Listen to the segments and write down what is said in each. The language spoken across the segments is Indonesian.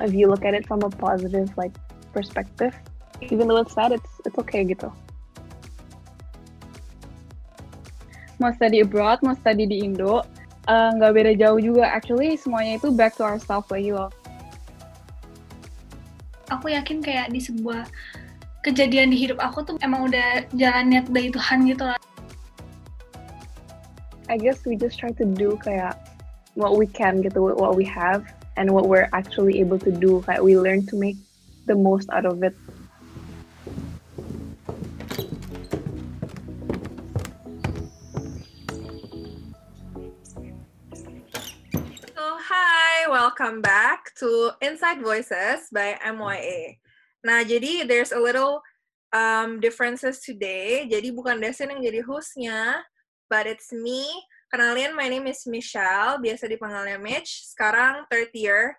if you look at it from a positive like perspective even though it's sad it's it's okay gitu. Mau study abroad mau study di Indo eh, nggak uh, beda jauh juga. Actually semuanya itu back to ourselves lagi loh aku yakin kayak di sebuah kejadian di hidup aku tuh emang udah jalan niat dari Tuhan gitu lah. I guess we just try to do kayak what we can gitu what we have and what we're actually able to do kayak we learn to make the most out of it So hi, welcome back to Inside Voices by MYA. Nah, jadi there's a little um, differences today. Jadi bukan Desin yang jadi hostnya, but it's me. Kenalin, my name is Michelle, biasa dipanggilnya Mitch. Sekarang third year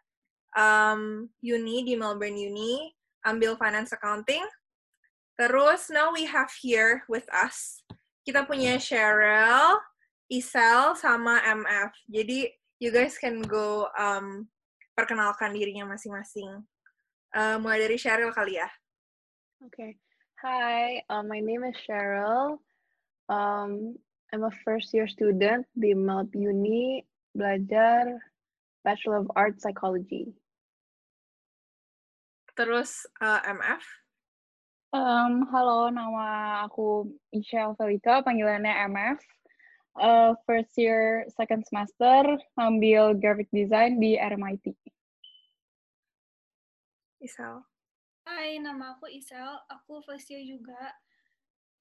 um, uni di Melbourne Uni, ambil finance accounting. Terus now we have here with us, kita punya Cheryl, Isel, sama MF. Jadi you guys can go um, perkenalkan dirinya masing-masing. Uh, mulai dari Cheryl kali ya. Okay. Hi, uh, my name is Cheryl. Um, I'm a first year student di Melb Uni, belajar Bachelor of Arts Psychology. Terus uh, MF. Um, halo, nama aku Michelle Felita, panggilannya MF. Uh, first year, second semester, ambil graphic design di RMIT. Isal. Hai, nama aku Isel. Aku first year juga.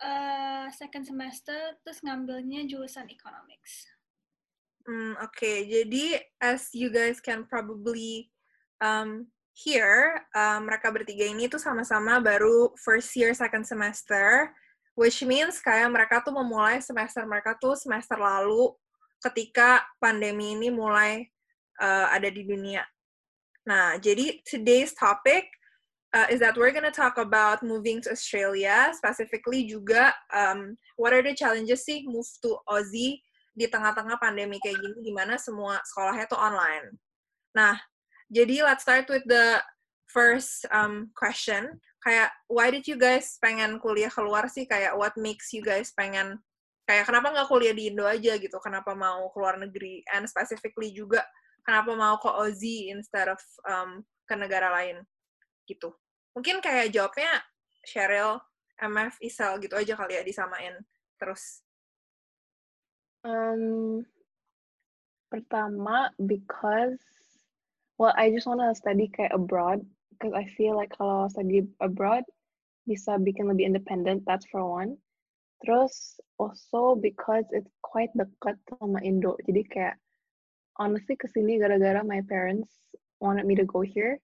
Uh, second semester, terus ngambilnya jurusan economics. Hmm, Oke, okay. jadi as you guys can probably um, hear, um, mereka bertiga ini tuh sama-sama baru first year, second semester, which means kayak mereka tuh memulai semester mereka tuh semester lalu ketika pandemi ini mulai uh, ada di dunia. Nah, jadi today's topic uh, is that we're gonna talk about moving to Australia, specifically juga um, what are the challenges sih move to Aussie di tengah-tengah pandemi kayak gini, gimana semua sekolahnya tuh online. Nah, jadi let's start with the first um, question. Kayak why did you guys pengen kuliah keluar sih? Kayak what makes you guys pengen kayak kenapa nggak kuliah di Indo aja gitu? Kenapa mau keluar negeri? And specifically juga kenapa mau ke Aussie instead of um, ke negara lain? Gitu. Mungkin kayak jawabnya Cheryl, MF, Isel gitu aja kali ya disamain terus. Um, pertama because well I just wanna study kayak abroad because I feel like kalau study abroad bisa bikin lebih independent that's for one. Terus also because it's quite dekat sama Indo jadi kayak honestly ke sini gara-gara my parents wanted me to go here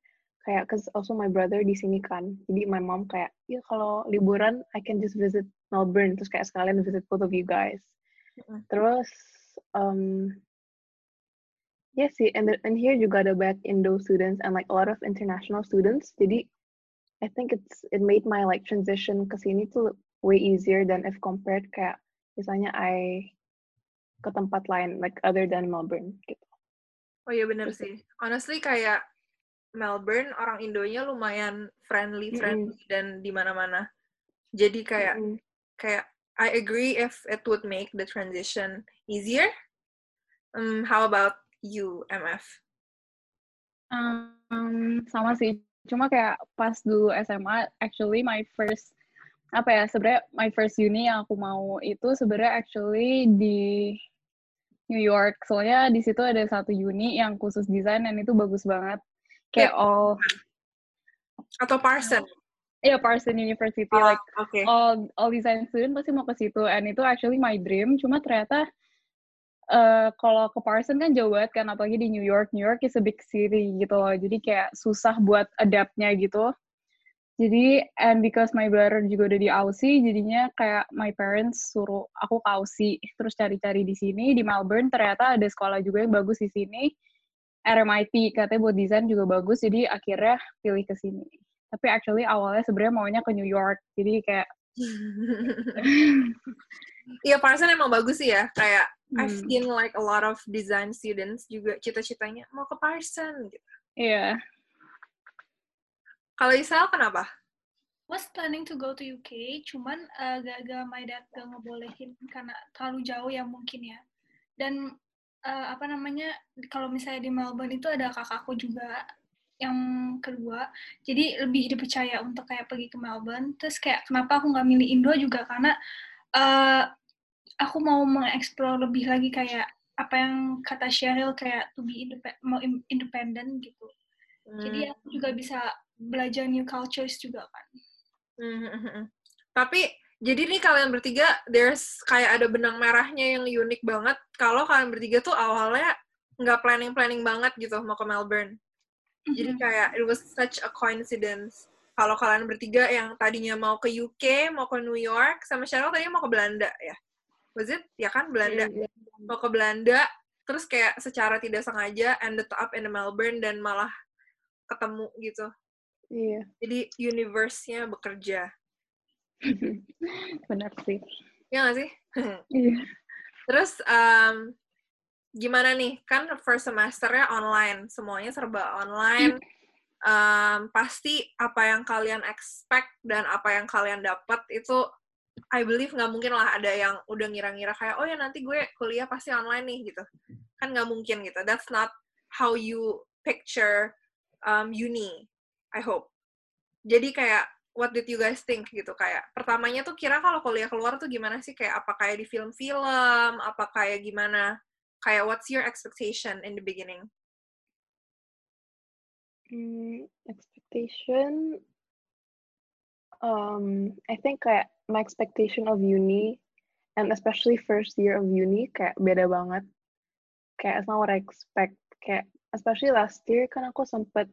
kayak cause also my brother di sini kan jadi my mom kayak ya kalau liburan I can just visit Melbourne terus kayak sekalian visit both of you guys mm-hmm. terus um ya yeah, sih and and here juga ada banyak Indo students and like a lot of international students jadi I think it's it made my like transition ke sini tuh way easier than if compared kayak misalnya I ke tempat lain like other than Melbourne gitu. Oh iya bener sih. Honestly kayak Melbourne orang Indonya lumayan friendly friendly mm -hmm. dan di mana-mana. Jadi kayak mm -hmm. kayak I agree if it would make the transition easier. Um, how about you, MF? Um, sama sih. Cuma kayak pas dulu SMA, actually my first apa ya sebenarnya my first uni yang aku mau itu sebenarnya actually di New York. Soalnya di situ ada satu uni yang khusus desain dan itu bagus banget kayak all atau Parson Iya, yeah, Parson University. Oh, like, okay. all, all design student pasti mau ke situ. And itu actually my dream. Cuma ternyata uh, kalau ke Parson kan jauh banget kan. Apalagi di New York. New York is a big city gitu loh. Jadi kayak susah buat adaptnya gitu. Jadi, and because my brother juga udah di Aussie, jadinya kayak my parents suruh aku ke Aussie. Terus cari-cari di sini, di Melbourne. Ternyata ada sekolah juga yang bagus di sini RMIT katanya buat desain juga bagus jadi akhirnya pilih ke sini tapi actually awalnya sebenarnya maunya ke New York jadi kayak Iya, Parson emang bagus sih ya. Kayak hmm. I've seen like a lot of design students juga cita-citanya mau ke Parson gitu. Iya. Yeah. Kalau Isal kenapa? Was planning to go to UK, cuman uh, gagal my dad gak ngebolehin karena terlalu jauh ya mungkin ya. Dan uh, apa namanya kalau misalnya di Melbourne itu ada kakakku juga yang kedua jadi lebih dipercaya untuk kayak pergi ke Melbourne terus kayak kenapa aku nggak milih Indo juga karena uh, aku mau mengeksplor lebih lagi kayak apa yang kata Cheryl kayak to be independent mau independent gitu hmm. jadi aku juga bisa belajar new cultures juga kan hmm. hmm, hmm, hmm. tapi jadi nih kalian bertiga there's kayak ada benang merahnya yang unik banget. Kalau kalian bertiga tuh awalnya nggak planning planning banget gitu mau ke Melbourne. Jadi mm-hmm. kayak it was such a coincidence. Kalau kalian bertiga yang tadinya mau ke UK mau ke New York sama Cheryl tadi mau ke Belanda ya? Was it? Ya kan Belanda. Yeah, yeah. mau ke Belanda terus kayak secara tidak sengaja ended up in Melbourne dan malah ketemu gitu. Iya. Yeah. jadi universe-nya bekerja Benar sih. Iya gak sih? Iya. Terus um, gimana nih? Kan first semesternya online, semuanya serba online. Um, pasti apa yang kalian expect dan apa yang kalian dapat itu I believe nggak mungkin lah ada yang udah ngira-ngira kayak oh ya nanti gue kuliah pasti online nih gitu kan nggak mungkin gitu that's not how you picture um, uni I hope jadi kayak what did you guys think gitu. Kayak pertamanya tuh kira kalau kuliah keluar tuh gimana sih? Kayak apa kayak di film-film? Apa kayak gimana? Kayak what's your expectation in the beginning? Hmm, expectation um I think kayak my expectation of uni and especially first year of uni kayak beda banget. Kayak it's not what I expect. Kayak especially last year kan aku sempet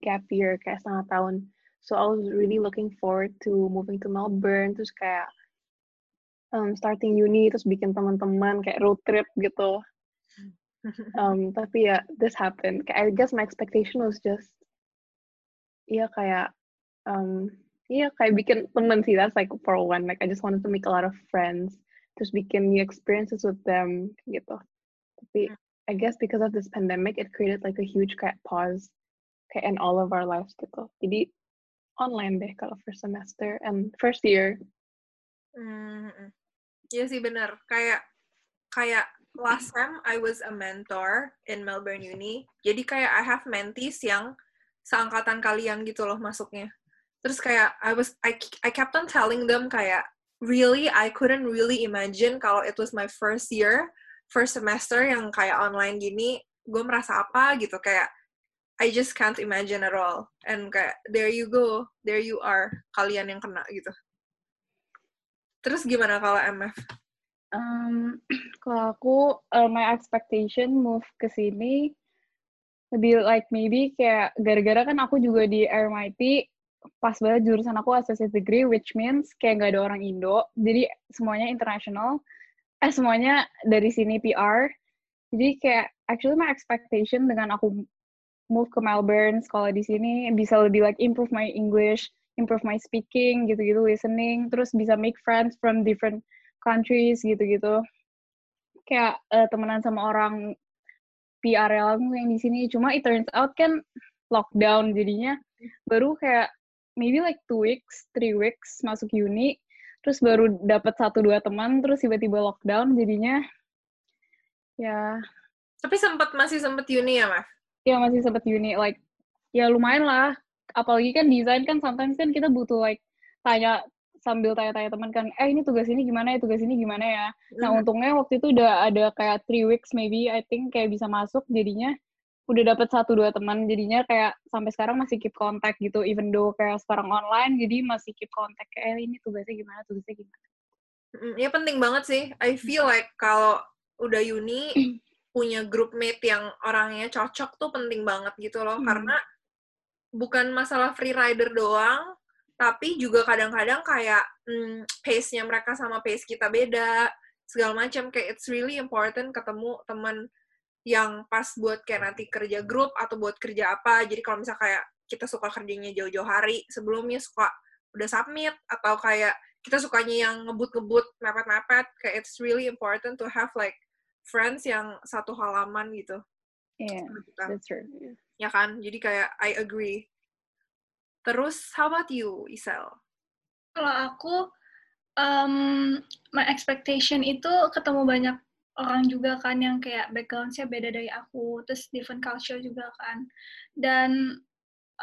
gap year kayak setengah tahun So I was really looking forward to moving to Melbourne, terus kayak um, starting uni, terus bikin teman-teman kayak road trip gitu. Um, tapi ya, this happened. I guess my expectation was just, iya kayak, um, iya kayak bikin teman sih. That's like for one. Like I just wanted to make a lot of friends, terus bikin new experiences with them gitu. Tapi hmm. I guess because of this pandemic, it created like a huge kayak pause kayak in all of our lives gitu. Jadi online deh kalau first semester and first year. Hmm, iya sih bener. Kayak kayak last time I was a mentor in Melbourne Uni. Jadi kayak I have mentees yang seangkatan kalian gitu loh masuknya. Terus kayak I was I I kept on telling them kayak really I couldn't really imagine kalau it was my first year, first semester yang kayak online gini, gue merasa apa gitu kayak I just can't imagine at all. And kayak there you go, there you are, kalian yang kena gitu. Terus gimana kalau MF? Um, kalau aku, uh, my expectation move ke sini lebih like maybe kayak gara-gara kan aku juga di RMIT pas banget jurusan aku associate degree which means kayak gak ada orang Indo jadi semuanya international eh semuanya dari sini PR jadi kayak actually my expectation dengan aku move ke Melbourne, sekolah di sini, bisa lebih like improve my English, improve my speaking, gitu-gitu, listening, terus bisa make friends from different countries, gitu-gitu. Kayak uh, temenan sama orang PR yang di sini. Cuma it turns out kan lockdown jadinya baru kayak maybe like two weeks, three weeks masuk uni, terus baru dapat satu dua teman, terus tiba-tiba lockdown jadinya ya. Tapi sempat masih sempat uni ya, Mas? Ya masih sempet uni like ya lumayan lah. Apalagi kan desain kan sometimes kan kita butuh like tanya sambil tanya-tanya teman kan eh ini tugas ini gimana ya tugas ini gimana ya? Nah mm. untungnya waktu itu udah ada kayak three weeks maybe I think kayak bisa masuk jadinya udah dapet satu dua teman jadinya kayak sampai sekarang masih keep contact gitu even though kayak sekarang online jadi masih keep contact kayak eh, ini tugasnya gimana tugasnya gimana? Ya penting banget sih. I feel like kalau udah uni punya grup mate yang orangnya cocok tuh penting banget gitu loh. Hmm. karena bukan masalah free rider doang tapi juga kadang-kadang kayak hmm, pace-nya mereka sama pace kita beda segala macam. Kayak it's really important ketemu teman yang pas buat kayak nanti kerja grup atau buat kerja apa. Jadi kalau misalnya kayak kita suka kerjanya jauh-jauh hari sebelumnya suka udah submit atau kayak kita sukanya yang ngebut-ngebut mepet-mepet kayak it's really important to have like friends yang satu halaman gitu. Iya, yeah, that's true. Ya kan? Jadi kayak I agree. Terus, how about you, Isel? Kalau aku, um, my expectation itu ketemu banyak orang juga kan yang kayak background-nya beda dari aku, terus different culture juga kan. Dan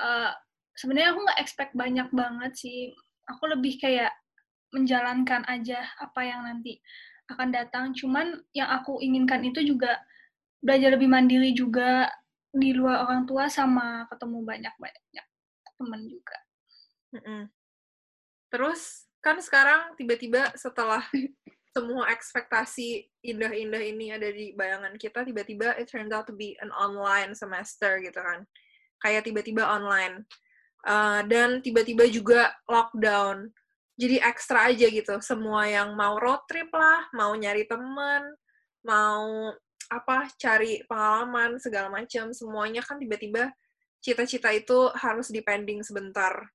uh, sebenarnya aku nggak expect banyak banget sih. Aku lebih kayak menjalankan aja apa yang nanti akan datang. Cuman yang aku inginkan itu juga belajar lebih mandiri juga di luar orang tua sama ketemu banyak-banyak teman juga. Mm. Terus kan sekarang tiba-tiba setelah semua ekspektasi indah-indah ini ada di bayangan kita, tiba-tiba it turns out to be an online semester gitu kan. Kayak tiba-tiba online. Uh, dan tiba-tiba juga lockdown. Jadi ekstra aja gitu. Semua yang mau road trip lah, mau nyari temen, mau apa cari pengalaman segala macam semuanya kan tiba-tiba cita-cita itu harus dipending sebentar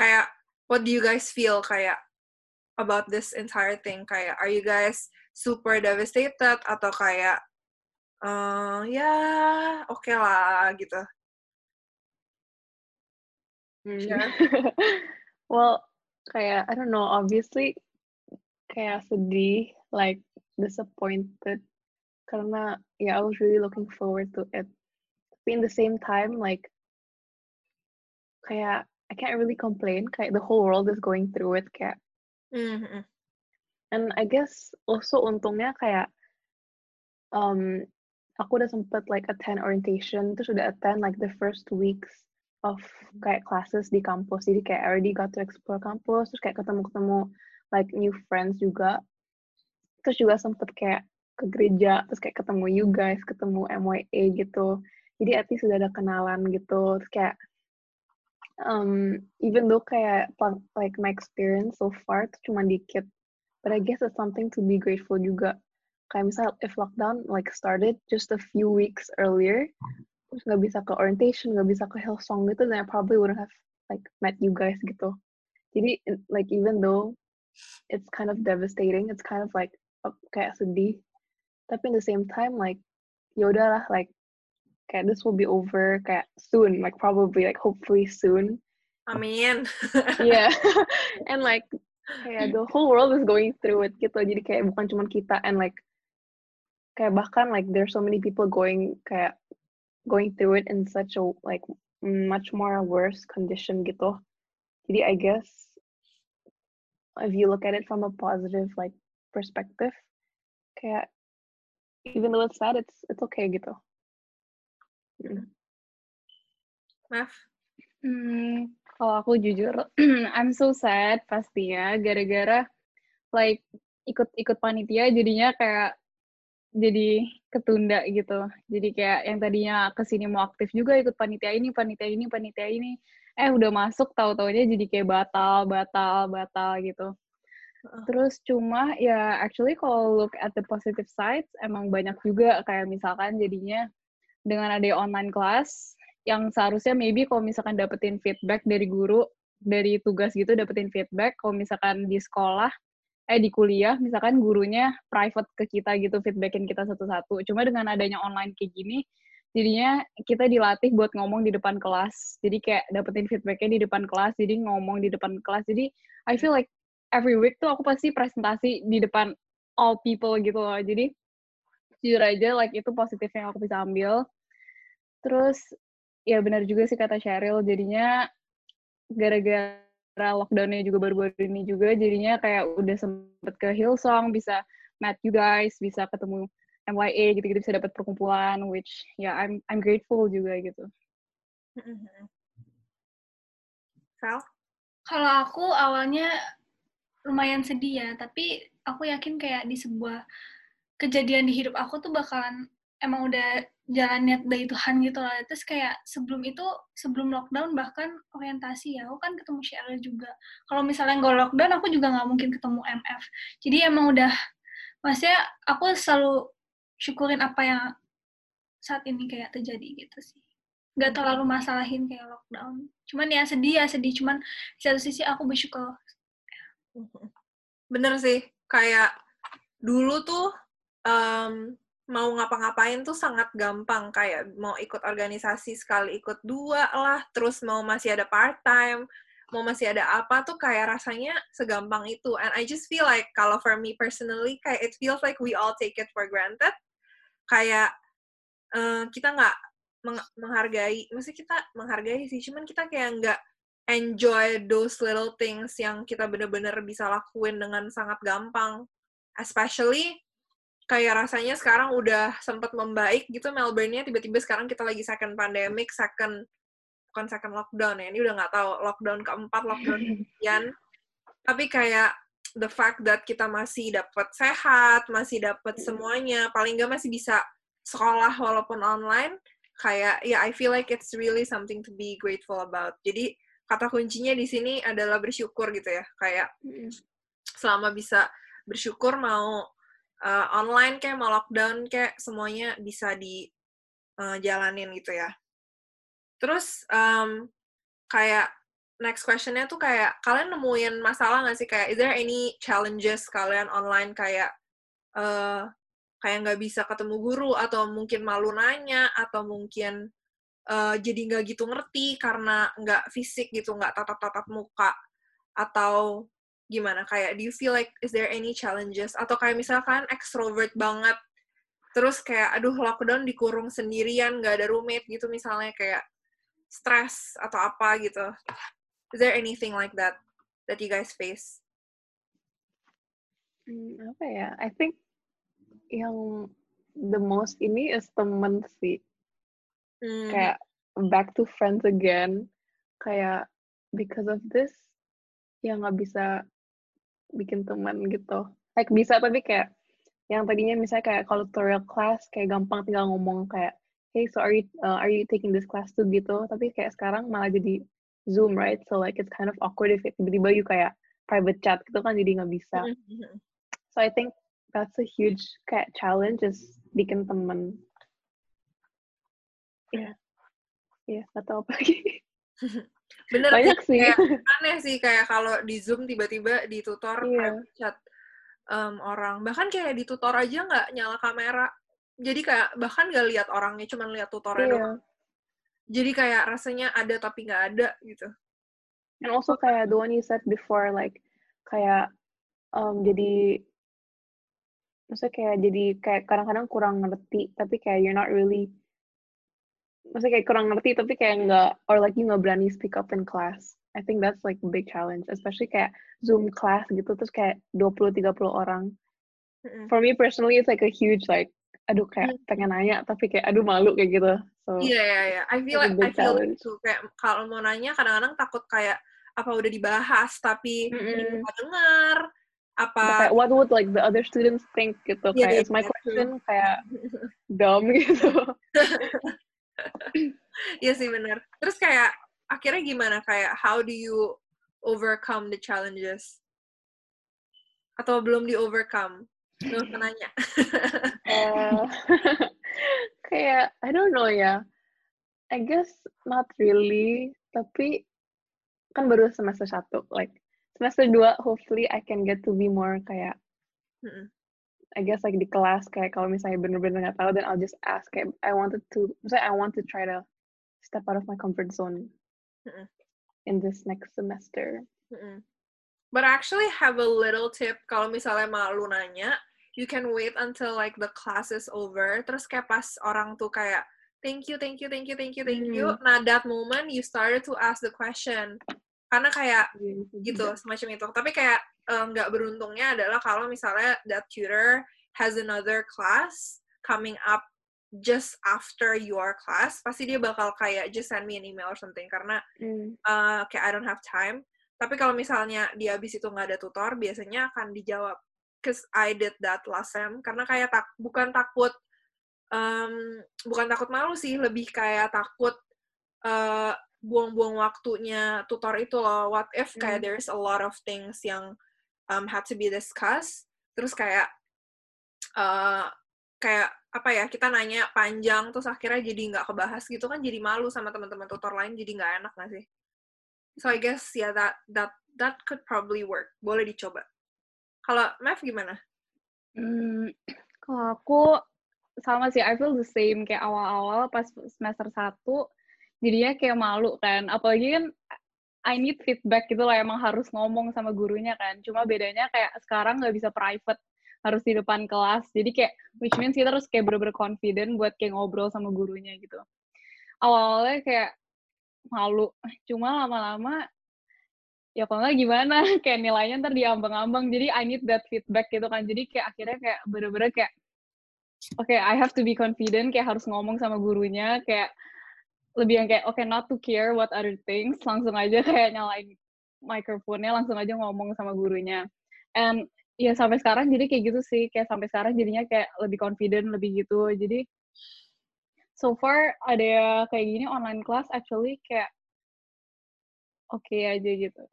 kayak what do you guys feel kayak about this entire thing? Kayak, are you guys super devastated atau kayak, uh, ya oke okay lah gitu? Hmm. Sure. well, kayak I don't know. Obviously, kayak sedih, like disappointed, karena yeah, I was really looking forward to it. Tapi in the same time, like kayak I can't really complain. Kayak the whole world is going through it. Kayak Mm-hmm. And I guess also untungnya kayak um, aku udah sempet like attend orientation terus udah attend like the first weeks of kayak classes di kampus. Jadi kayak already got to explore kampus terus kayak ketemu-ketemu like new friends juga. Terus juga sempet kayak ke gereja terus kayak ketemu you guys ketemu MYA gitu. Jadi at least sudah ada kenalan gitu. Terus kayak um, even though kayak like my experience so far itu cuma dikit but I guess it's something to be grateful juga. Kayak misal if lockdown like started just a few weeks earlier terus nggak bisa ke orientation nggak bisa ke Hillsong gitu then I probably wouldn't have like met you guys gitu. Jadi like even though it's kind of devastating it's kind of like oh, kayak sedih. Tapi in the same time like ya udahlah like kayak this will be over kayak soon like probably like hopefully soon. Amin. yeah. And like kayak the whole world is going through it gitu. Jadi kayak bukan cuma kita and like kayak bahkan like there's so many people going kayak going through it in such a like much more worse condition gitu. Jadi I guess if you look at it from a positive like perspective kayak even though it's sad it's it's okay gitu. Maaf. Hmm, kalau aku jujur, I'm so sad pastinya gara-gara like ikut-ikut panitia jadinya kayak jadi ketunda gitu. Jadi kayak yang tadinya ke sini mau aktif juga ikut panitia ini, panitia ini, panitia ini. Eh udah masuk tahu-taunya jadi kayak batal, batal, batal gitu. Terus cuma ya actually kalau look at the positive sides emang banyak juga kayak misalkan jadinya dengan ada online class yang seharusnya maybe kalau misalkan dapetin feedback dari guru dari tugas gitu dapetin feedback kalau misalkan di sekolah eh di kuliah misalkan gurunya private ke kita gitu feedbackin kita satu-satu. Cuma dengan adanya online kayak gini jadinya kita dilatih buat ngomong di depan kelas. Jadi kayak dapetin feedbacknya di depan kelas jadi ngomong di depan kelas. Jadi I feel like every week tuh aku pasti presentasi di depan all people gitu loh. Jadi jujur aja like itu positif yang aku bisa ambil. Terus ya benar juga sih kata Cheryl jadinya gara-gara lockdownnya juga baru-baru ini juga jadinya kayak udah sempet ke Hillsong bisa meet you guys bisa ketemu MYA gitu-gitu bisa dapat perkumpulan which ya yeah, I'm I'm grateful juga gitu. Sal? Kalau aku awalnya lumayan sedih ya, tapi aku yakin kayak di sebuah kejadian di hidup aku tuh bakalan emang udah jalan niat dari Tuhan gitu lah. Terus kayak sebelum itu, sebelum lockdown bahkan orientasi ya, aku kan ketemu Cheryl juga. Kalau misalnya nggak lockdown, aku juga nggak mungkin ketemu MF. Jadi emang udah, maksudnya aku selalu syukurin apa yang saat ini kayak terjadi gitu sih. Gak terlalu masalahin kayak lockdown. Cuman ya sedih ya sedih, cuman di satu sisi aku bersyukur. Bener sih, kayak dulu tuh um, mau ngapa-ngapain tuh sangat gampang kayak mau ikut organisasi sekali ikut dua lah terus mau masih ada part time mau masih ada apa tuh kayak rasanya segampang itu. And I just feel like kalau for me personally kayak it feels like we all take it for granted. Kayak uh, kita nggak meng menghargai mesti kita menghargai sih cuman kita kayak nggak enjoy those little things yang kita bener-bener bisa lakuin dengan sangat gampang. Especially kayak rasanya sekarang udah sempat membaik gitu Melbourne-nya tiba-tiba sekarang kita lagi second pandemic, second bukan second lockdown ya, ini udah nggak tahu lockdown keempat, lockdown kemudian. Tapi kayak the fact that kita masih dapat sehat, masih dapat semuanya, paling nggak masih bisa sekolah walaupun online, kayak ya yeah, I feel like it's really something to be grateful about. Jadi kata kuncinya di sini adalah bersyukur gitu ya, kayak selama bisa bersyukur mau uh, online kayak mau lockdown kayak semuanya bisa dijalanin uh, gitu ya. Terus um, kayak next questionnya tuh kayak kalian nemuin masalah nggak sih kayak is there any challenges kalian online kayak uh, kayak nggak bisa ketemu guru atau mungkin malu nanya atau mungkin uh, jadi nggak gitu ngerti karena nggak fisik gitu nggak tatap tatap muka atau gimana? Kayak do you feel like is there any challenges? Atau kayak misalkan extrovert banget terus kayak aduh lockdown dikurung sendirian nggak ada roommate gitu misalnya kayak stress atau apa gitu. Is there anything like that that you guys face? Hmm, apa ya? I think yang the most ini is temen sih. Hmm. kayak back to friends again. Kayak because of this ya nggak bisa bikin teman gitu. Like bisa tapi kayak yang tadinya misalnya kayak kalau tutorial class kayak gampang tinggal ngomong kayak hey so are you uh, are you taking this class too? gitu. Tapi kayak sekarang malah jadi zoom right? So like it's kind of awkward if tiba-tiba you kayak private chat gitu kan jadi nggak bisa. Mm-hmm. so I think that's a huge kayak challenge is bikin temen ya yeah. ya yeah, atau apa lagi bener banyak sih. kayak, aneh sih kayak kalau di zoom tiba-tiba di tutor yeah. chat um, orang. Bahkan kayak di tutor aja nggak nyala kamera. Jadi kayak bahkan nggak lihat orangnya cuma lihat tutornya yeah. doang. Jadi kayak rasanya ada tapi nggak ada gitu. And also kayak the one you said before like kayak um, jadi maksudnya kayak jadi kayak kadang-kadang kurang ngerti tapi kayak you're not really maksudnya kayak kurang ngerti tapi kayak nggak or like you nggak berani speak up in class I think that's like a big challenge especially kayak Zoom class gitu terus kayak 20-30 orang for me personally it's like a huge like aduh kayak mm. pengen nanya tapi kayak aduh malu kayak gitu so iya yeah, iya yeah, yeah. I feel like I feel challenge. gitu kayak kalau mau nanya kadang-kadang takut kayak apa udah dibahas tapi mm-hmm. nggak dengar apa kayak, what would like the other students think gitu yeah, kayak yeah, it's my yeah, question true. kayak dumb gitu Iya sih benar. Terus kayak akhirnya gimana kayak how do you overcome the challenges? Atau belum di overcome? Belum nanya. uh, kayak I don't know ya. I guess not really, tapi kan baru semester satu. Like semester dua, hopefully I can get to be more kayak mm -mm. I guess like di kelas kayak kalau misalnya bener-bener nggak tahu then I'll just ask kayak I wanted to misalnya I want to try to step out of my comfort zone mm-hmm. in this next semester. Mm-hmm. But I actually have a little tip kalau misalnya malu nanya, you can wait until like the class is over. Terus kayak pas orang tuh kayak thank you, thank you, thank you, thank you, thank you. Mm. Nah that moment you started to ask the question. Karena kayak yeah, gitu semacam itu. Tapi kayak nggak um, beruntungnya adalah kalau misalnya that tutor has another class coming up just after your class, pasti dia bakal kayak just send me an email or something karena mm. uh, kayak I don't have time. Tapi kalau misalnya dia habis itu nggak ada tutor, biasanya akan dijawab. Cause I did that last time karena kayak tak bukan takut um, bukan takut malu sih, lebih kayak takut uh, buang-buang waktunya tutor itu loh. What if kayak mm. there's a lot of things yang um, had to be discussed terus kayak uh, kayak apa ya kita nanya panjang terus akhirnya jadi nggak kebahas gitu kan jadi malu sama teman-teman tutor lain jadi nggak enak nggak sih? So I guess ya yeah, that that that could probably work. Boleh dicoba. Kalau Mav gimana? Hmm, kalau aku sama sih I feel the same. Kayak awal-awal pas semester satu jadinya kayak malu kan. Apalagi kan I need feedback gitu lah emang harus ngomong sama gurunya kan. Cuma bedanya kayak sekarang nggak bisa private harus di depan kelas. Jadi kayak which means kita harus kayak bener-bener confident buat kayak ngobrol sama gurunya gitu. Awalnya kayak malu. Cuma lama-lama ya kalau nggak gimana? Kayak nilainya ntar diambang-ambang. Jadi I need that feedback gitu kan. Jadi kayak akhirnya kayak bener-bener kayak oke okay, I have to be confident. Kayak harus ngomong sama gurunya. Kayak lebih yang kayak oke okay, not to care what other things. Langsung aja kayak nyalain microphone-nya langsung aja ngomong sama gurunya. And ya sampai sekarang jadi kayak gitu sih. Kayak sampai sekarang jadinya kayak lebih confident lebih gitu. Jadi so far ada kayak gini online class actually kayak oke okay aja gitu.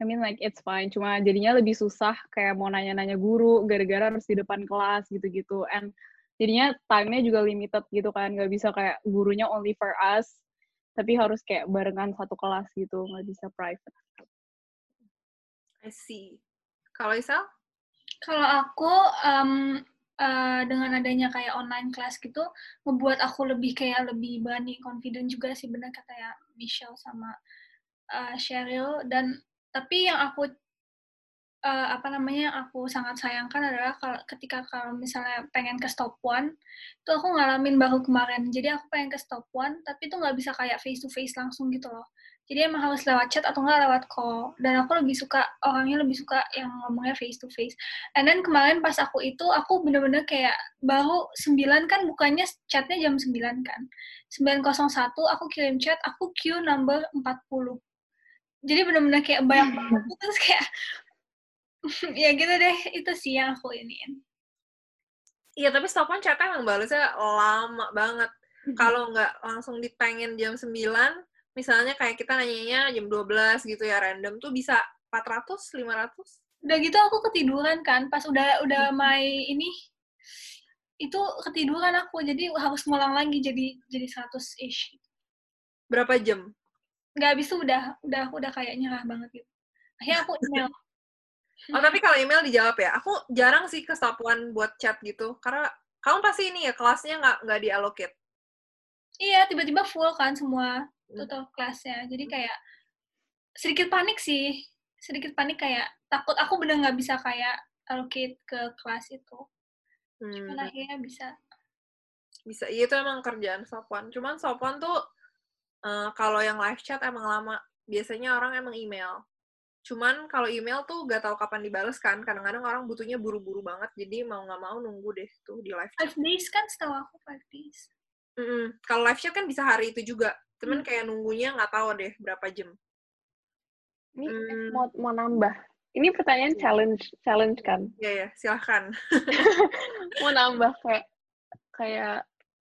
I mean like it's fine. Cuma jadinya lebih susah kayak mau nanya-nanya guru gara-gara harus di depan kelas gitu-gitu. And jadinya time-nya juga limited gitu kan. Nggak bisa kayak gurunya only for us tapi harus kayak barengan satu kelas gitu. Nggak bisa private. I see. Kalau Isal kalau aku um, uh, dengan adanya kayak online class gitu membuat aku lebih kayak lebih berani confident juga sih benar kata ya Michelle sama uh, Cheryl dan tapi yang aku uh, apa namanya aku sangat sayangkan adalah kalau ketika kalau misalnya pengen ke stop one itu aku ngalamin baru kemarin. Jadi aku pengen ke stop one tapi itu nggak bisa kayak face to face langsung gitu loh jadi emang harus lewat chat atau nggak lewat call. Dan aku lebih suka orangnya lebih suka yang ngomongnya face to face and then kemarin pas aku itu aku bener-bener kayak baru 9 kan bukannya chatnya jam 9 kan. 9.01 aku kirim chat aku queue number 40 jadi bener-bener kayak banyak banget. Terus kayak ya gitu deh itu sih yang aku iniin. Iya tapi stopan chatnya emang balasnya lama banget. Kalau nggak langsung dipengen jam 9 misalnya kayak kita nanyanya jam 12 gitu ya random tuh bisa 400 500 udah gitu aku ketiduran kan pas udah udah my ini itu ketiduran aku jadi harus ngulang lagi jadi jadi 100 ish berapa jam nggak habis tuh udah udah udah kayak nyerah banget gitu akhirnya aku email Oh tapi kalau email dijawab ya. Aku jarang sih ke stop one buat chat gitu. Karena kamu pasti ini ya kelasnya nggak nggak diallocate. Iya tiba-tiba full kan semua total hmm. kelasnya. Jadi kayak sedikit panik sih. Sedikit panik kayak takut aku bener nggak bisa kayak allocate ke kelas itu. Hmm. Cuman akhirnya bisa. Bisa. Iya itu emang kerjaan one. Cuman one tuh uh, kalau yang live chat emang lama. Biasanya orang emang email. Cuman kalau email tuh gak tahu kapan dibales kan. Kadang-kadang orang butuhnya buru-buru banget. Jadi mau nggak mau nunggu deh tuh di live chat. Five days kan setahu aku five days. Mm -mm. Kalau live chat kan bisa hari itu juga. Cuman hmm. kayak nunggunya nggak tahu deh berapa jam. Ini hmm. mau, mau nambah. Ini pertanyaan iya. challenge challenge kan? Iya yeah, ya, yeah. silahkan. mau nambah kayak kayak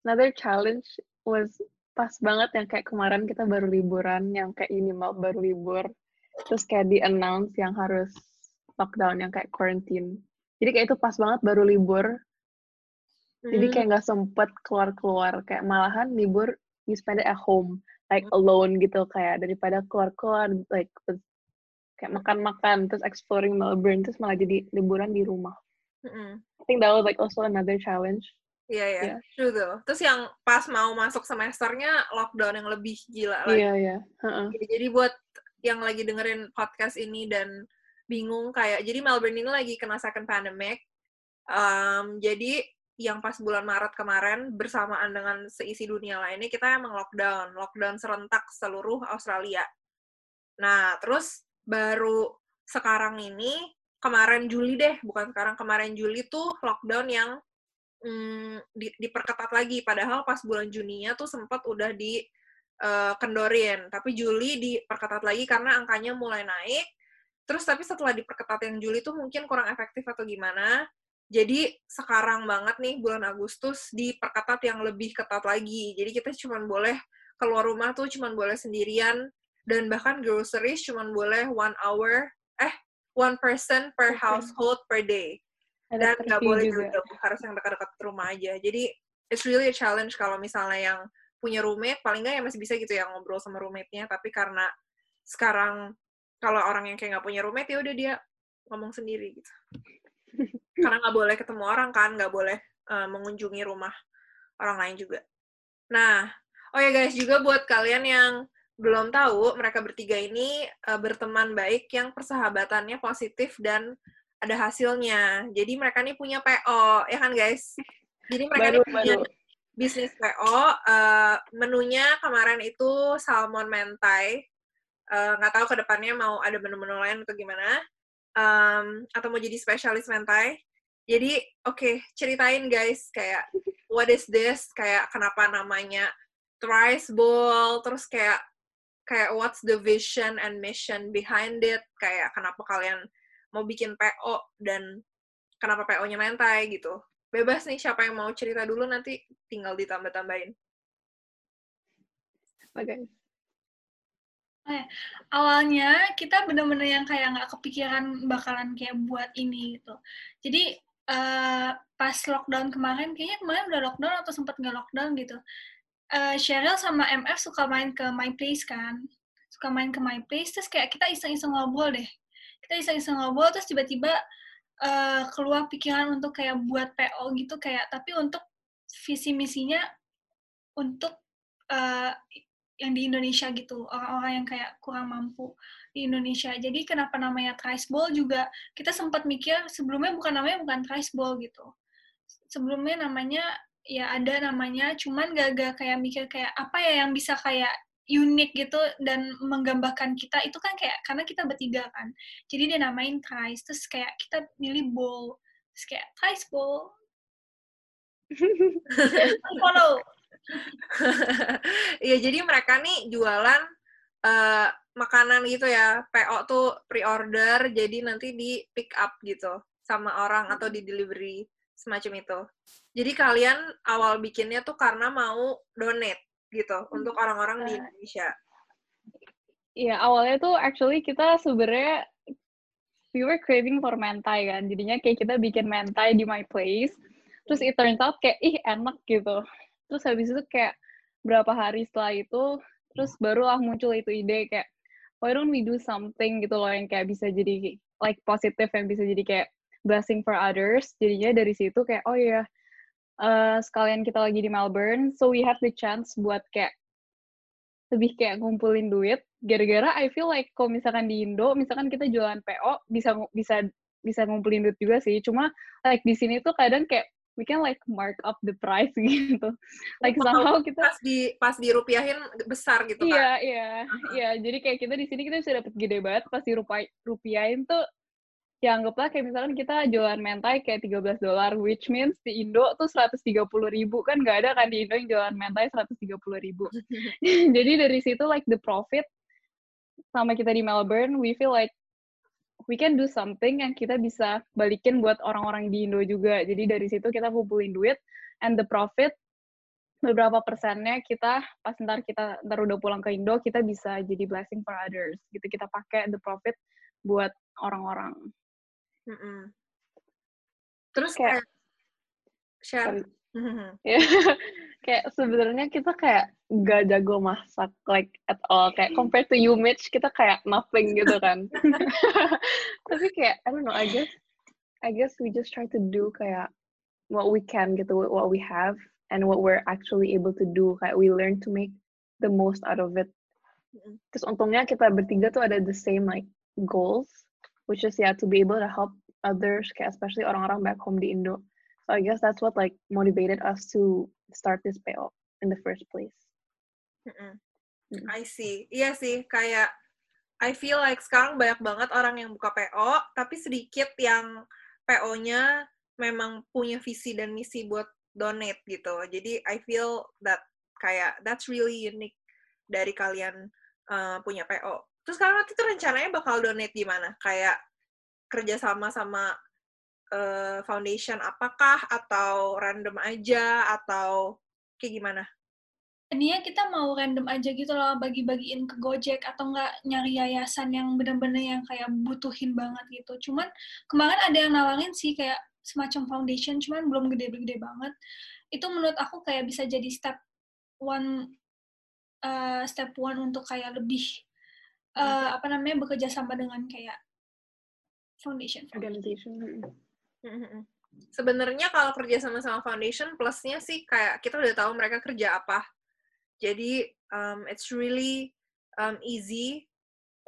another challenge was pas banget yang kayak kemarin kita baru liburan yang kayak ini mau baru libur terus kayak di announce yang harus lockdown yang kayak quarantine jadi kayak itu pas banget baru libur hmm. jadi kayak nggak sempet keluar keluar kayak malahan libur you spend it at home like hmm. alone gitu kayak daripada keluar keluar like kayak makan makan terus exploring Melbourne terus malah jadi liburan di rumah hmm. I think that was like also another challenge Iya, yeah, iya. Yeah. True tuh. Terus yang pas mau masuk semesternya lockdown yang lebih gila lagi. Iya, yeah, iya. Yeah. -uh. Jadi buat yang lagi dengerin podcast ini dan bingung kayak jadi Melbourne ini lagi kena second pandemic. Um, jadi yang pas bulan Maret kemarin bersamaan dengan seisi dunia lainnya kita emang lockdown, lockdown serentak seluruh Australia. Nah, terus baru sekarang ini kemarin Juli deh, bukan sekarang kemarin Juli tuh lockdown yang mm, di, diperketat lagi. Padahal pas bulan Juninya tuh sempat udah di uh, kendorin. Tapi Juli diperketat lagi karena angkanya mulai naik. Terus tapi setelah diperketat yang Juli tuh mungkin kurang efektif atau gimana. Jadi sekarang banget nih bulan Agustus diperketat yang lebih ketat lagi. Jadi kita cuma boleh keluar rumah tuh cuma boleh sendirian dan bahkan groceries cuma boleh one hour eh one person per household per day. Dan nggak boleh juga. harus yang dekat-dekat rumah aja. Jadi it's really a challenge kalau misalnya yang punya roommate paling nggak ya masih bisa gitu ya ngobrol sama roommate-nya. Tapi karena sekarang kalau orang yang kayak nggak punya roommate ya udah dia ngomong sendiri gitu karena nggak boleh ketemu orang kan nggak boleh uh, mengunjungi rumah orang lain juga. Nah, oh ya guys, juga buat kalian yang belum tahu, mereka bertiga ini uh, berteman baik yang persahabatannya positif dan ada hasilnya. Jadi mereka nih punya PO, ya kan guys? Jadi mereka baru, ini punya baru. bisnis PO. Uh, eh, menunya kemarin itu salmon mentai. Nggak uh, tahu ke depannya mau ada menu-menu lain atau gimana. Um, atau mau jadi spesialis mentai. Jadi, oke, okay, ceritain guys, kayak, what is this? Kayak, kenapa namanya Thrice Bowl, terus kayak, kayak what's the vision and mission behind it, kayak kenapa kalian mau bikin PO dan kenapa PO-nya mentai gitu. Bebas nih siapa yang mau cerita dulu nanti tinggal ditambah-tambahin. Oke. Okay. Eh, awalnya kita bener-bener yang kayak nggak kepikiran bakalan kayak buat ini gitu. Jadi uh, pas lockdown kemarin, kayaknya kemarin udah lockdown atau sempat nggak lockdown gitu. Uh, Cheryl sama MF suka main ke My Place kan, suka main ke My Place, terus kayak kita iseng-iseng ngobrol deh kita iseng-iseng ngobrol terus tiba-tiba uh, keluar pikiran untuk kayak buat PO gitu kayak tapi untuk visi misinya untuk uh, yang di Indonesia gitu orang-orang yang kayak kurang mampu di Indonesia. Jadi kenapa namanya Trice Ball juga kita sempat mikir sebelumnya bukan namanya bukan Trice Ball gitu. Sebelumnya namanya ya ada namanya cuman gak-gak kayak mikir kayak apa ya yang bisa kayak unik gitu dan menggambarkan kita. Itu kan kayak karena kita bertiga kan. Jadi dia namain Thrice terus kayak kita milih bowl terus kayak Thrice bowl follow Iya jadi mereka nih jualan uh, makanan gitu ya PO tuh pre-order jadi nanti di pick up gitu sama orang atau di delivery semacam itu jadi kalian awal bikinnya tuh karena mau donate gitu untuk orang-orang di Indonesia? Iya, awalnya tuh actually kita sebenarnya we were craving for mentai kan. Jadinya kayak kita bikin mentai di my place. Terus it turns out kayak ih enak gitu. Terus habis itu kayak berapa hari setelah itu terus barulah muncul itu ide kayak why don't we do something gitu loh yang kayak bisa jadi like positif yang bisa jadi kayak blessing for others. Jadinya dari situ kayak oh iya yeah, uh, sekalian kita lagi di Melbourne, so we have the chance buat kayak lebih kayak ngumpulin duit. Gara-gara I feel like kalau misalkan di Indo, misalkan kita jualan PO bisa bisa bisa ngumpulin duit juga sih. Cuma like di sini tuh kadang kayak we can like mark up the price gitu. Like somehow kita pas di pas di rupiahin besar gitu kan. Iya, iya. Iya, jadi kayak kita di sini kita bisa dapat gede banget pas di rupiahin tuh ya anggaplah kayak misalkan kita jualan mentai kayak 13 dolar, which means di Indo tuh 130 ribu. Kan nggak ada kan di Indo yang jualan mentai 130 ribu. Jadi dari situ like the profit sama kita di Melbourne, we feel like we can do something yang kita bisa balikin buat orang-orang di Indo juga. Jadi dari situ kita kumpulin duit and the profit beberapa persennya kita pas ntar kita ntar udah pulang ke Indo kita bisa jadi blessing for others gitu kita pakai the profit buat orang-orang Mm-mm. Terus kayak, share. ya, kayak sebenarnya kita kayak gak jago masak like at all. Kayak compared to you Mitch kita kayak nothing gitu kan. Tapi kayak I don't know I guess I guess we just try to do kayak what we can gitu what we have and what we're actually able to do. Kayak we learn to make the most out of it. Terus untungnya kita bertiga tuh ada the same like goals which is yeah to be able to help others kayak especially orang-orang back home di Indo. So I guess that's what like motivated us to start this PO in the first place. Mm -mm. I see. Iya sih kayak I feel like sekarang banyak banget orang yang buka PO tapi sedikit yang PO-nya memang punya visi dan misi buat donate gitu. Jadi I feel that kayak that's really unique dari kalian uh, punya PO Terus sekarang nanti tuh rencananya bakal donate di mana? Kayak kerjasama sama uh, foundation apakah? Atau random aja? Atau kayak gimana? Ini ya kita mau random aja gitu loh, bagi-bagiin ke Gojek atau enggak nyari yayasan yang bener-bener yang kayak butuhin banget gitu. Cuman kemarin ada yang nawarin sih kayak semacam foundation, cuman belum gede-gede banget. Itu menurut aku kayak bisa jadi step one uh, step one untuk kayak lebih uh, apa namanya bekerja sama dengan kayak foundation, organization. Sebenarnya kalau kerja sama sama foundation plusnya sih kayak kita udah tahu mereka kerja apa. Jadi um, it's really um, easy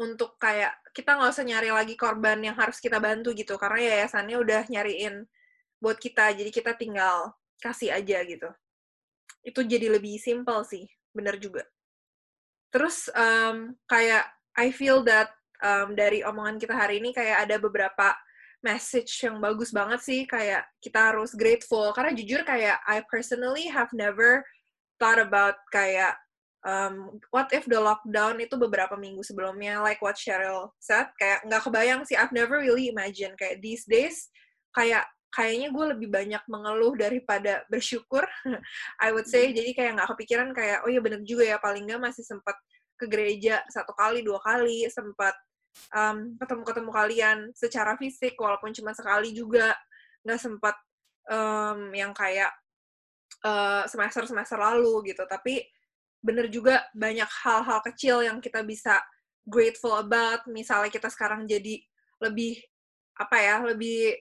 untuk kayak kita nggak usah nyari lagi korban yang harus kita bantu gitu karena yayasannya udah nyariin buat kita jadi kita tinggal kasih aja gitu. Itu jadi lebih simple sih bener juga. Terus um, kayak I feel that um, dari omongan kita hari ini kayak ada beberapa message yang bagus banget sih kayak kita harus grateful. Karena jujur kayak I personally have never thought about kayak um, what if the lockdown itu beberapa minggu sebelumnya like what Cheryl said kayak nggak kebayang sih. I've never really imagine kayak these days kayak kayaknya gue lebih banyak mengeluh daripada bersyukur. I would say hmm. jadi kayak nggak kepikiran kayak oh iya bener juga ya paling nggak masih sempat ke gereja satu kali dua kali sempat um, ketemu-ketemu kalian secara fisik walaupun cuma sekali juga. Nggak sempat um, yang kayak uh, semester-semester lalu gitu. Tapi bener juga banyak hal-hal kecil yang kita bisa grateful about. Misalnya kita sekarang jadi lebih apa ya lebih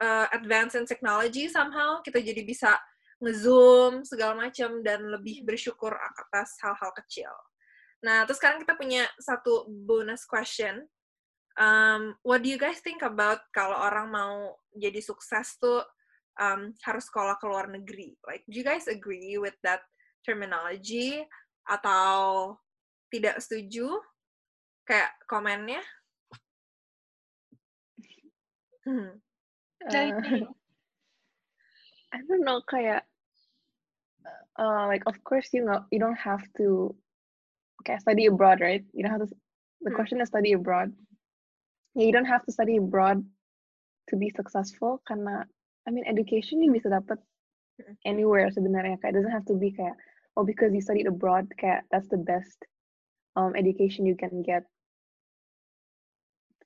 uh, advanced in technology somehow. Kita jadi bisa ngezoom segala macam dan lebih bersyukur atas hal-hal kecil. Nah, terus sekarang kita punya satu bonus question. Um, what do you guys think about kalau orang mau jadi sukses tuh um, harus sekolah ke luar negeri? Like, do you guys agree with that terminology? Atau tidak setuju? Kayak komennya? Hmm. Uh, I don't know, kayak uh, like of course you know you don't have to okay, study abroad, right? You don't have to. The hmm. question is study abroad. Yeah, you don't have to study abroad to be successful. Karena, I mean, education you bisa dapat hmm. anywhere sebenarnya. Kayak, it doesn't have to be kayak, oh, because you studied abroad, kayak that's the best um education you can get.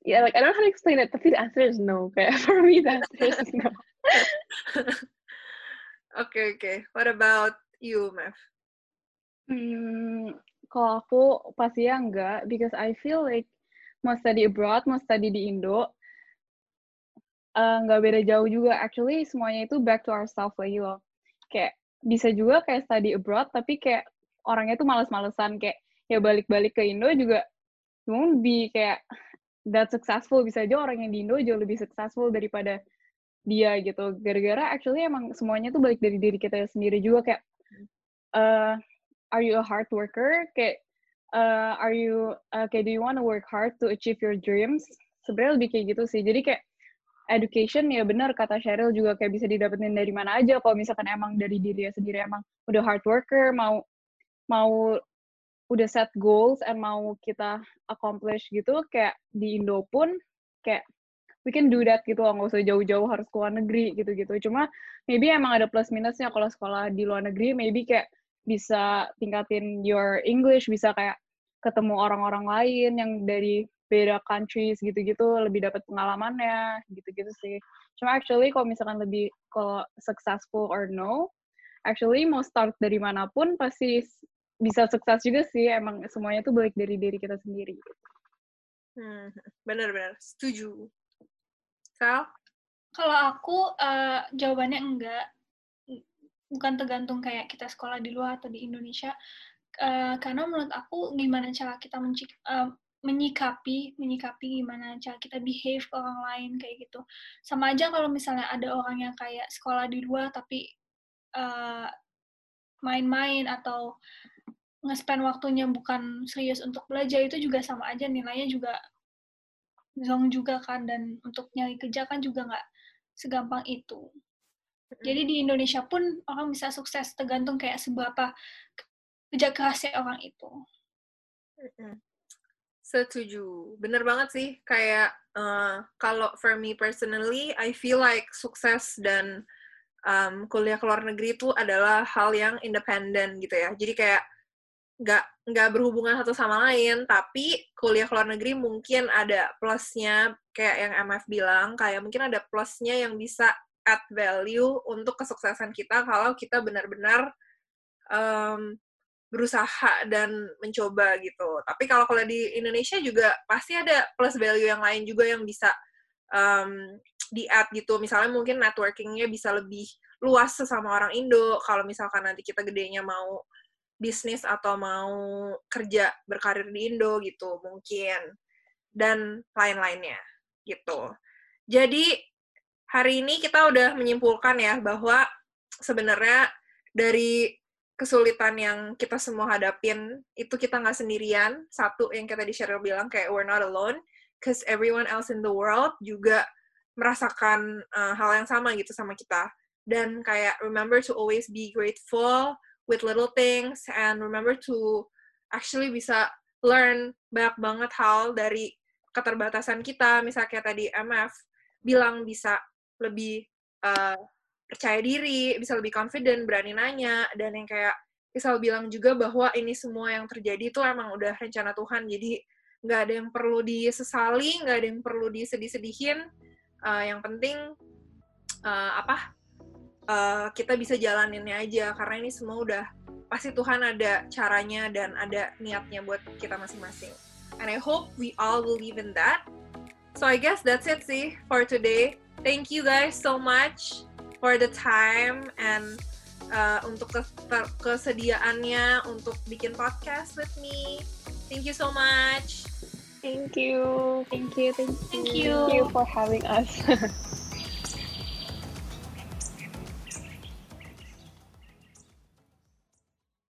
Yeah, like I don't know how to explain it. Tapi the answer is no. Kayak for me, the answer is no. okay, okay. What about you, Mev? Hmm, kalau aku pasti ya enggak, because I feel like mau study abroad, mau study di Indo, uh, nggak beda jauh juga. Actually, semuanya itu back to ourselves lagi loh. Kayak bisa juga kayak study abroad, tapi kayak orangnya tuh males-malesan. Kayak ya balik-balik ke Indo juga won't be kayak that successful. Bisa aja orang yang di Indo jauh lebih successful daripada dia gitu. Gara-gara actually emang semuanya tuh balik dari diri kita sendiri juga kayak uh, are you a hard worker? Kayak uh, are you uh, kayak do you want to work hard to achieve your dreams? Sebenarnya lebih kayak gitu sih. Jadi kayak education ya benar kata Cheryl juga kayak bisa didapetin dari mana aja. Kalau misalkan emang dari diri sendiri emang udah hard worker mau mau udah set goals and mau kita accomplish gitu kayak di Indo pun kayak we can do that gitu loh. Nggak usah jauh-jauh harus ke luar negeri gitu-gitu. Cuma maybe emang ada plus minusnya kalau sekolah di luar negeri. Maybe kayak bisa tingkatin your English, bisa kayak ketemu orang-orang lain yang dari beda countries gitu-gitu, lebih dapat pengalamannya, gitu-gitu sih. Cuma actually kalau misalkan lebih kalau successful or no, actually mau start dari mana pun pasti bisa sukses juga sih. Emang semuanya tuh balik dari diri kita sendiri. Hmm, benar-benar setuju. Sal? Kalau aku uh, jawabannya enggak bukan tergantung kayak kita sekolah di luar atau di Indonesia. Uh, karena menurut aku gimana cara kita mencik, uh, menyikapi menyikapi gimana cara kita behave ke orang lain kayak gitu. Sama aja kalau misalnya ada orang yang kayak sekolah di luar tapi main main-main atau nge-spend waktunya bukan serius untuk belajar itu juga sama aja nilainya juga zong juga kan dan untuk nyari kerja kan juga nggak segampang itu jadi di Indonesia pun orang bisa sukses tergantung kayak seberapa kerja kerasnya orang itu. Setuju, bener banget sih. Kayak uh, kalau for me personally, I feel like sukses dan um, kuliah ke luar negeri itu adalah hal yang independen gitu ya. Jadi kayak nggak nggak berhubungan satu sama lain, tapi kuliah ke luar negeri mungkin ada plusnya kayak yang MF bilang, kayak mungkin ada plusnya yang bisa add value untuk kesuksesan kita kalau kita benar-benar um, berusaha dan mencoba gitu. Tapi kalau kalau di Indonesia juga pasti ada plus value yang lain juga yang bisa um, di add gitu. Misalnya mungkin networkingnya bisa lebih luas sesama orang Indo. Kalau misalkan nanti kita gedenya mau bisnis atau mau kerja berkarir di Indo gitu mungkin dan lain-lainnya gitu. Jadi hari ini kita udah menyimpulkan ya bahwa sebenarnya dari kesulitan yang kita semua hadapin itu kita nggak sendirian. Satu yang kita di Cheryl bilang kayak we're not alone, cause everyone else in the world juga merasakan uh, hal yang sama gitu sama kita. Dan kayak remember to always be grateful with little things and remember to actually bisa learn banyak banget hal dari keterbatasan kita. Misalnya kayak tadi MF bilang bisa lebih uh, percaya diri, bisa lebih confident, berani nanya, dan yang kayak Isal bilang juga bahwa ini semua yang terjadi itu emang udah rencana Tuhan, jadi nggak ada yang perlu disesali, nggak ada yang perlu disedih-sedihin. Uh, yang penting uh, apa? Uh, kita bisa jalaninnya aja karena ini semua udah pasti Tuhan ada caranya dan ada niatnya buat kita masing-masing. And I hope we all believe in that. So I guess that's it sih for today. Thank you guys so much for the time and uh, untuk kesediaannya untuk bikin podcast with me. Thank you so much. Thank you. Thank you. Thank you. Thank you, thank you for having us.